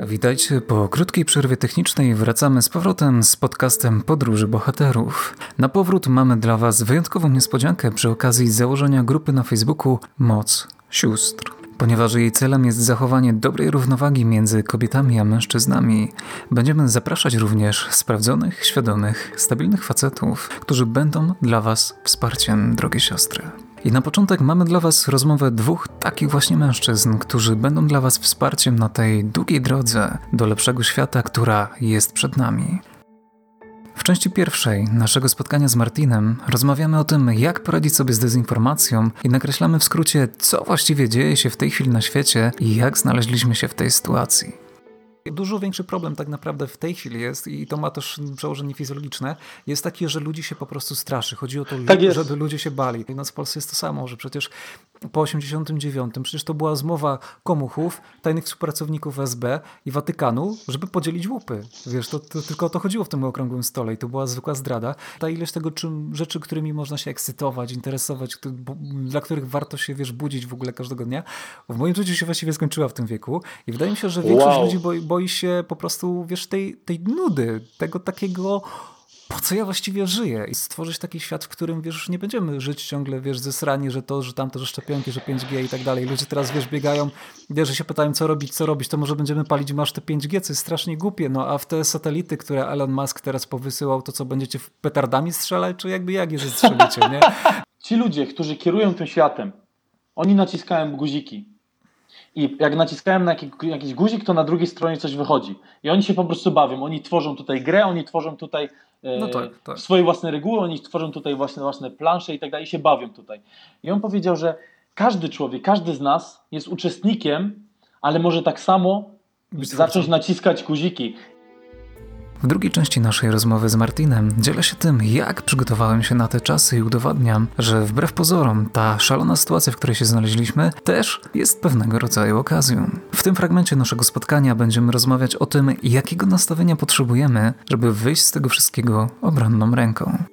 Witajcie po krótkiej przerwie technicznej. Wracamy z powrotem z podcastem Podróży Bohaterów. Na powrót mamy dla Was wyjątkową niespodziankę przy okazji założenia grupy na Facebooku Moc Sióstr. Ponieważ jej celem jest zachowanie dobrej równowagi między kobietami a mężczyznami, będziemy zapraszać również sprawdzonych, świadomych, stabilnych facetów, którzy będą dla Was wsparciem, drogie siostry. I na początek mamy dla Was rozmowę dwóch takich właśnie mężczyzn, którzy będą dla Was wsparciem na tej długiej drodze do lepszego świata, która jest przed nami. W części pierwszej naszego spotkania z Martinem rozmawiamy o tym, jak poradzić sobie z dezinformacją i nakreślamy w skrócie, co właściwie dzieje się w tej chwili na świecie i jak znaleźliśmy się w tej sytuacji. Dużo większy problem tak naprawdę w tej chwili jest i to ma też przełożenie fizjologiczne, jest takie, że ludzi się po prostu straszy. Chodzi o to, Tak żeby ludzie się bali. U nas w Polsce jest to samo, że przecież po 89 przecież to była zmowa komuchów, tajnych współpracowników SB i Watykanu, żeby podzielić łupy. Wiesz, to, to tylko o to chodziło w tym okrągłym stole i to była zwykła zdrada. Ta ilość tego czym, rzeczy, którymi można się ekscytować, interesować, dla których warto się, wiesz, budzić w ogóle każdego dnia, w moim życiu się właściwie skończyła w tym wieku i wydaje mi się, że większość wow. ludzi boi, boi się po prostu, wiesz, tej, tej nudy, tego takiego po co ja właściwie żyję i stworzyć taki świat, w którym wiesz, nie będziemy żyć ciągle, wiesz, zesrani, że to, że tamto, że szczepionki, że 5G i tak dalej. Ludzie teraz, wiesz, biegają, wiesz, że się pytają, co robić, co robić, to może będziemy palić masz te 5G, co jest strasznie głupie, no a w te satelity, które Elon Musk teraz powysyłał, to co, będziecie petardami strzelać, czy jakby jak je zestrzelicie, nie? Ci ludzie, którzy kierują tym światem, oni naciskają guziki. I jak naciskałem na jakiś guzik, to na drugiej stronie coś wychodzi. I oni się po prostu bawią. Oni tworzą tutaj grę, oni tworzą tutaj e, no tak, tak. swoje własne reguły, oni tworzą tutaj własne, własne plansze i tak dalej, i się bawią tutaj. I on powiedział, że każdy człowiek, każdy z nas jest uczestnikiem, ale może tak samo zacząć naciskać guziki. W drugiej części naszej rozmowy z Martinem dzielę się tym, jak przygotowałem się na te czasy i udowadniam, że wbrew pozorom ta szalona sytuacja, w której się znaleźliśmy, też jest pewnego rodzaju okazją. W tym fragmencie naszego spotkania będziemy rozmawiać o tym, jakiego nastawienia potrzebujemy, żeby wyjść z tego wszystkiego obronną ręką.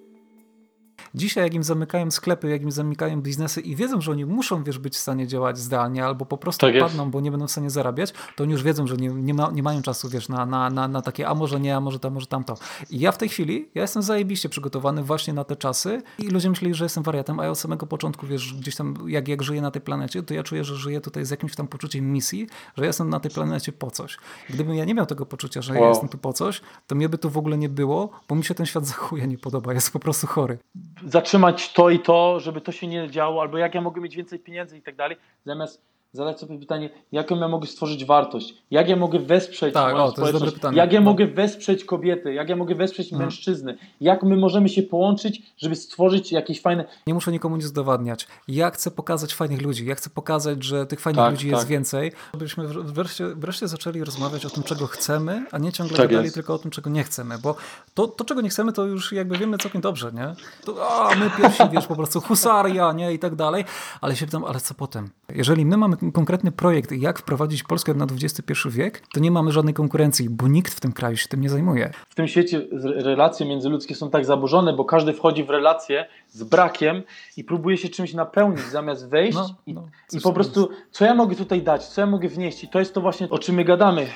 Dzisiaj, jak im zamykają sklepy, jak im zamykają biznesy i wiedzą, że oni muszą wiesz, być w stanie działać zdalnie albo po prostu tak padną, bo nie będą w stanie zarabiać, to oni już wiedzą, że nie, nie, ma, nie mają czasu wiesz, na, na, na, na takie, a może nie, a może to, może tamto. I ja w tej chwili, ja jestem zajebiście przygotowany właśnie na te czasy i ludzie myśleli, że jestem wariatem, a ja od samego początku, wiesz, gdzieś tam, jak, jak żyję na tej planecie, to ja czuję, że żyję tutaj z jakimś tam poczuciem misji, że ja jestem na tej planecie po coś. Gdybym ja nie miał tego poczucia, że wow. ja jestem tu po coś, to mnie by tu w ogóle nie było, bo mi się ten świat zachuje nie podoba, jest po prostu chory zatrzymać to i to, żeby to się nie działo, albo jak ja mogę mieć więcej pieniędzy i tak dalej, zamiast zadać sobie pytanie, jaką ja mogę stworzyć wartość, jak ja mogę wesprzeć tak, moją o, społeczność, jak ja no. mogę wesprzeć kobiety, jak ja mogę wesprzeć hmm. mężczyzny, jak my możemy się połączyć, żeby stworzyć jakieś fajne... Nie muszę nikomu nic udowadniać. Ja chcę pokazać fajnych ludzi, ja chcę pokazać, że tych fajnych tak, ludzi tak. jest więcej, żebyśmy wreszcie, wreszcie zaczęli rozmawiać o tym, czego chcemy, a nie ciągle tak gadali tylko o tym, czego nie chcemy, bo to, to, czego nie chcemy, to już jakby wiemy całkiem dobrze, nie? To, a, my pierwsi, wiesz, po prostu husaria, nie? I tak dalej, ale się pytam, ale co potem? Jeżeli my mamy konkretny projekt, jak wprowadzić Polskę na XXI wiek, to nie mamy żadnej konkurencji, bo nikt w tym kraju się tym nie zajmuje. W tym świecie relacje międzyludzkie są tak zaburzone, bo każdy wchodzi w relacje z brakiem i próbuje się czymś napełnić zamiast wejść no, i, no, i po prostu co ja mogę tutaj dać, co ja mogę wnieść i to jest to właśnie o czym my gadamy.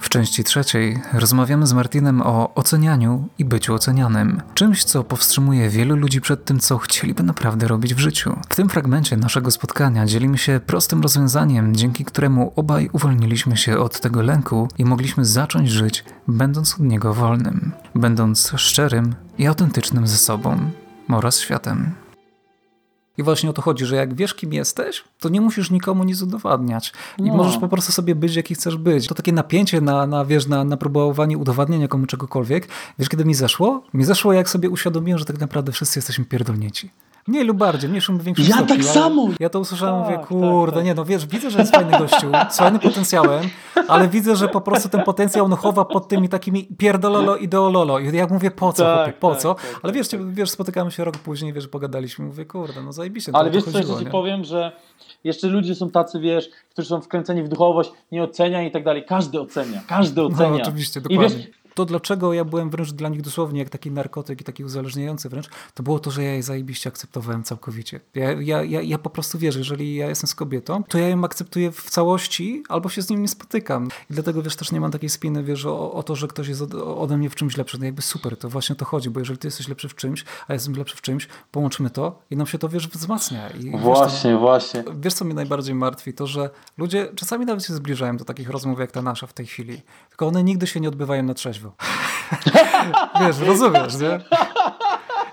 W części trzeciej rozmawiamy z Martinem o ocenianiu i byciu ocenianym. Czymś, co powstrzymuje wielu ludzi przed tym, co chcieliby naprawdę robić w życiu. W tym fragmencie naszego spotkania dzielimy się prostym rozwiązaniem, dzięki któremu obaj uwolniliśmy się od tego lęku i mogliśmy zacząć żyć, będąc od niego wolnym, będąc szczerym i autentycznym ze sobą oraz światem. I właśnie o to chodzi, że jak wiesz, kim jesteś, to nie musisz nikomu nic udowadniać. I no. możesz po prostu sobie być, jaki chcesz być. To takie napięcie na, na wiesz, na, na próbowanie udowadniania komu czegokolwiek. Wiesz, kiedy mi zeszło? Mi zeszło, jak sobie uświadomiłem, że tak naprawdę wszyscy jesteśmy pierdolnięci. Mniej lub bardziej, mniejszym lub większym Ja stopniu, tak samo! Ja to usłyszałem, tak, mówię, kurde, tak, tak. nie no, wiesz, widzę, że jest fajny gościu, z fajnym potencjałem, ale widzę, że po prostu ten potencjał no, chowa pod tymi takimi pierdololo ideololo. I jak mówię, po co, tak, chłopie, po tak, co? Tak, ale wiesz, wiesz, spotykamy się rok później, wiesz, pogadaliśmy, mówię, kurde, no zajebiście. Ale wiesz, co ja ci powiem, że jeszcze ludzie są tacy, wiesz, którzy są wkręceni w duchowość, nie ocenia i tak dalej. Każdy ocenia, każdy no, ocenia. No, oczywiście, dokładnie. I wiesz, to, dlaczego ja byłem wręcz dla nich dosłownie jak taki narkotyk i taki uzależniający wręcz, to było to, że ja je zajebiście akceptowałem całkowicie. Ja, ja, ja, ja po prostu wierzę, jeżeli ja jestem z kobietą, to ja ją akceptuję w całości albo się z nim nie spotykam. I dlatego, wiesz, też nie mam takiej spiny, wiesz, o, o to, że ktoś jest ode mnie w czymś lepszy. No jakby super, to właśnie o to chodzi, bo jeżeli ty jesteś lepszy w czymś, a ja jestem lepszy w czymś, połączmy to i nam się to, wiesz, wzmacnia. I, właśnie, wiesz, to, właśnie. Wiesz, co mnie najbardziej martwi? To, że ludzie czasami nawet się zbliżają do takich rozmów jak ta nasza w tej chwili, tylko one nigdy się nie odbywają na trzeźwo. wiesz, rozumiesz, nie?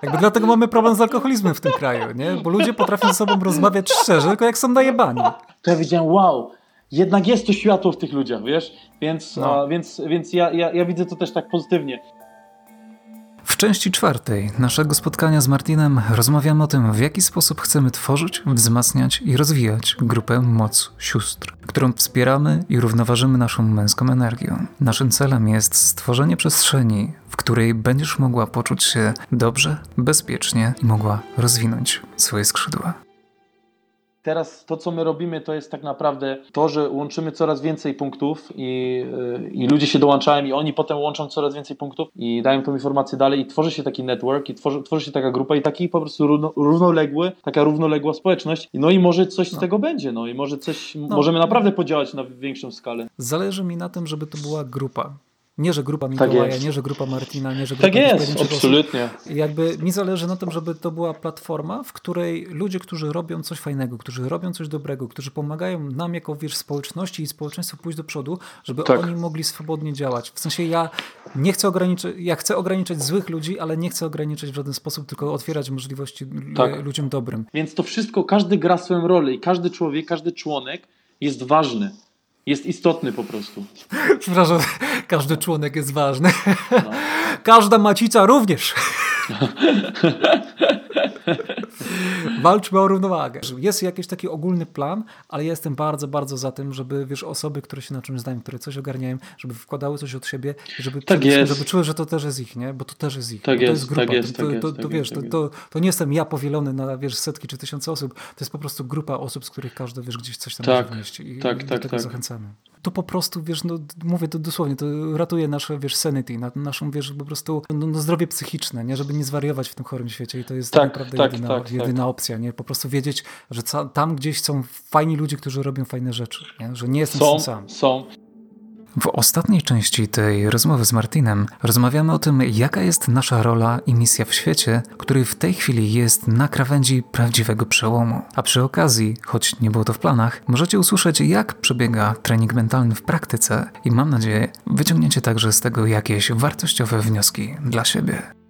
Jakby dlatego mamy problem z alkoholizmem w tym kraju, nie? Bo ludzie potrafią ze sobą rozmawiać szczerze, tylko jak są najebani. To ja wiedziałem, wow, jednak jest to światło w tych ludziach, wiesz? Więc, no. a, więc, więc ja, ja, ja widzę to też tak pozytywnie. W części czwartej naszego spotkania z Martinem rozmawiamy o tym, w jaki sposób chcemy tworzyć, wzmacniać i rozwijać grupę Moc Sióstr, którą wspieramy i równoważymy naszą męską energią. Naszym celem jest stworzenie przestrzeni, w której będziesz mogła poczuć się dobrze, bezpiecznie i mogła rozwinąć swoje skrzydła. Teraz to, co my robimy, to jest tak naprawdę to, że łączymy coraz więcej punktów i, y, i ludzie się dołączają i oni potem łączą coraz więcej punktów i dają tą informację dalej i tworzy się taki network i tworzy, tworzy się taka grupa i taki po prostu równo, równoległy, taka równoległa społeczność. No i może coś no. z tego będzie, no i może coś, no. możemy naprawdę podziałać na większą skalę. Zależy mi na tym, żeby to była grupa. Nie, że grupa tak Mikołaja, tak nie, że grupa Martina, nie, że grupa Tak jest, absolutnie. Osób. Jakby mi zależy na tym, żeby to była platforma, w której ludzie, którzy robią coś fajnego, którzy robią coś dobrego, którzy pomagają nam jako wiesz, społeczności i społeczeństwu pójść do przodu, żeby tak. oni mogli swobodnie działać. W sensie ja nie chcę ograniczyć, ja chcę ograniczać złych ludzi, ale nie chcę ograniczać w żaden sposób, tylko otwierać możliwości tak. ludziom dobrym. Więc to wszystko, każdy gra swoją rolę i każdy człowiek, każdy członek jest ważny jest istotny po prostu. Przepraszam, każdy członek jest ważny. No. Każda macica również. Walczmy o równowagę. Jest jakiś taki ogólny plan, ale ja jestem bardzo, bardzo za tym, żeby wiesz, osoby, które się na czymś znają, które coś ogarniają, żeby wkładały coś od siebie, żeby, tak żeby czuły, że to też jest ich, nie? Bo to też jest ich. Tak jest, to jest grupa. Tak jest, to, tak to, to, tak wiesz, to, to, to, nie jestem ja powielony na wiesz, setki czy tysiące osób. To jest po prostu grupa osób, z których każdy wiesz, gdzieś coś tam tak, może wnieść. I, tak, i tak, do tego tak. zachęcamy to po prostu, wiesz, no, mówię to dosłownie, to ratuje nasze, wiesz, sanity, naszą, wiesz, po prostu no, no zdrowie psychiczne, nie, żeby nie zwariować w tym chorym świecie i to jest tak, naprawdę tak, jedyna, tak, jedyna tak. opcja, nie, po prostu wiedzieć, że tam gdzieś są fajni ludzie, którzy robią fajne rzeczy, nie? że nie jestem są, sam. Są, w ostatniej części tej rozmowy z Martinem rozmawiamy o tym, jaka jest nasza rola i misja w świecie, który w tej chwili jest na krawędzi prawdziwego przełomu. A przy okazji, choć nie było to w planach, możecie usłyszeć, jak przebiega trening mentalny w praktyce i mam nadzieję, wyciągniecie także z tego jakieś wartościowe wnioski dla siebie.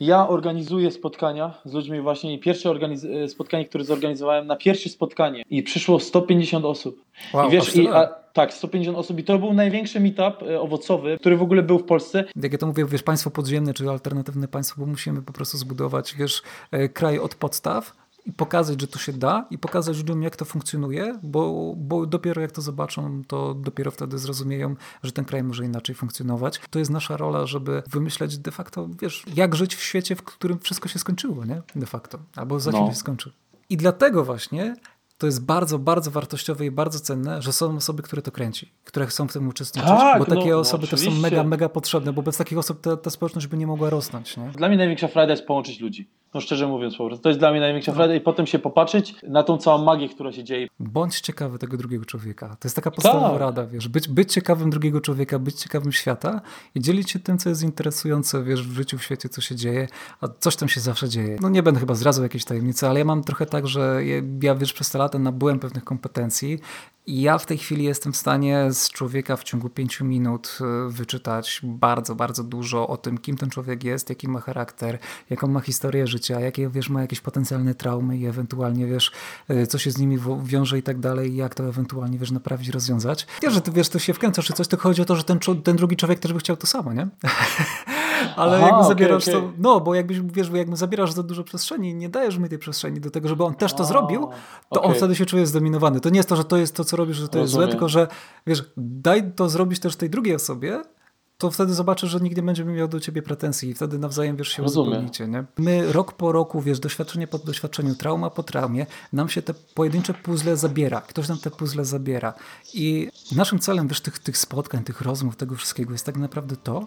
Ja organizuję spotkania z ludźmi właśnie i pierwsze e, spotkanie, które zorganizowałem na pierwsze spotkanie i przyszło 150 osób. Wow, I wiesz, i, a, tak, 150 osób i to był największy meetup e, owocowy, który w ogóle był w Polsce. Jak ja to mówię, wiesz, państwo podziemne czy alternatywne państwo, bo musimy po prostu zbudować, wiesz, e, kraj od podstaw, i pokazać, że to się da i pokazać ludziom, jak to funkcjonuje, bo, bo dopiero jak to zobaczą, to dopiero wtedy zrozumieją, że ten kraj może inaczej funkcjonować. To jest nasza rola, żeby wymyśleć de facto, wiesz, jak żyć w świecie, w którym wszystko się skończyło, nie? De facto. Albo za chwilę no. się skończy. I dlatego właśnie to jest bardzo, bardzo wartościowe i bardzo cenne, że są osoby, które to kręci, które chcą w tym uczestniczyć, tak, bo takie no, osoby no, też są mega, mega potrzebne, bo bez takich osób ta, ta społeczność by nie mogła rosnąć. Nie? Dla mnie największa frajda jest połączyć ludzi. No szczerze mówiąc po prostu. To jest dla mnie największa frajda i potem się popatrzeć na tą całą magię, która się dzieje. Bądź ciekawy tego drugiego człowieka. To jest taka podstawowa tak. rada, wiesz, być, być ciekawym drugiego człowieka, być ciekawym świata i dzielić się tym, co jest interesujące, wiesz, w życiu, w świecie, co się dzieje, a coś tam się zawsze dzieje. No nie będę chyba zdradzał jakiejś tajemnicy, ale ja mam trochę tak, że ja, wiesz, przez te lata nabyłem pewnych kompetencji ja w tej chwili jestem w stanie z człowieka w ciągu pięciu minut e, wyczytać bardzo, bardzo dużo o tym, kim ten człowiek jest, jaki ma charakter, jaką ma historię życia, jakie, wiesz, ma jakieś potencjalne traumy i ewentualnie, wiesz, e, co się z nimi wiąże i tak dalej, jak to ewentualnie, wiesz, naprawić, rozwiązać. Nie, że ty, wiesz, to się wkręcasz czy coś, tylko chodzi o to, że ten, ten drugi człowiek też by chciał to samo, nie? Ale Aha, jakby zabierasz okay, okay. to, no bo jakbyś, wiesz, bo jakby zabierasz za dużo przestrzeni i nie dajesz mi tej przestrzeni do tego, żeby on też to A, zrobił, to okay. on wtedy się czuje zdominowany. To nie jest to, że to jest to, co robisz, że to Rozumiem. jest złe, tylko że wiesz, daj to zrobić też tej drugiej osobie, to wtedy zobaczysz, że nikt nie będzie miał do ciebie pretensji i wtedy nawzajem, wiesz, się uzupełnicie, nie? My rok po roku, wiesz, doświadczenie po doświadczeniu, trauma po traumie, nam się te pojedyncze puzzle zabiera. Ktoś nam te puzzle zabiera. I naszym celem, wiesz, tych, tych spotkań, tych rozmów, tego wszystkiego jest tak naprawdę to,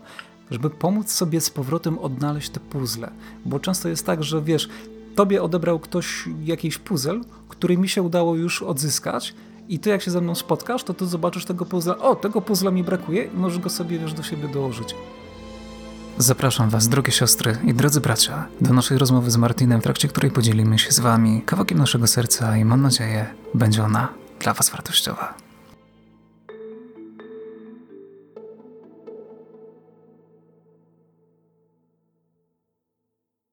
żeby pomóc sobie z powrotem odnaleźć te puzzle. Bo często jest tak, że wiesz, tobie odebrał ktoś jakiś puzzle, który mi się udało już odzyskać i ty jak się ze mną spotkasz, to ty zobaczysz tego puzzla, o, tego puzzla mi brakuje i możesz go sobie, wiesz, do siebie dołożyć. Zapraszam Was, drogie siostry i drodzy bracia, do naszej rozmowy z Martinem, w trakcie której podzielimy się z Wami kawałkiem naszego serca i mam nadzieję, będzie ona dla Was wartościowa.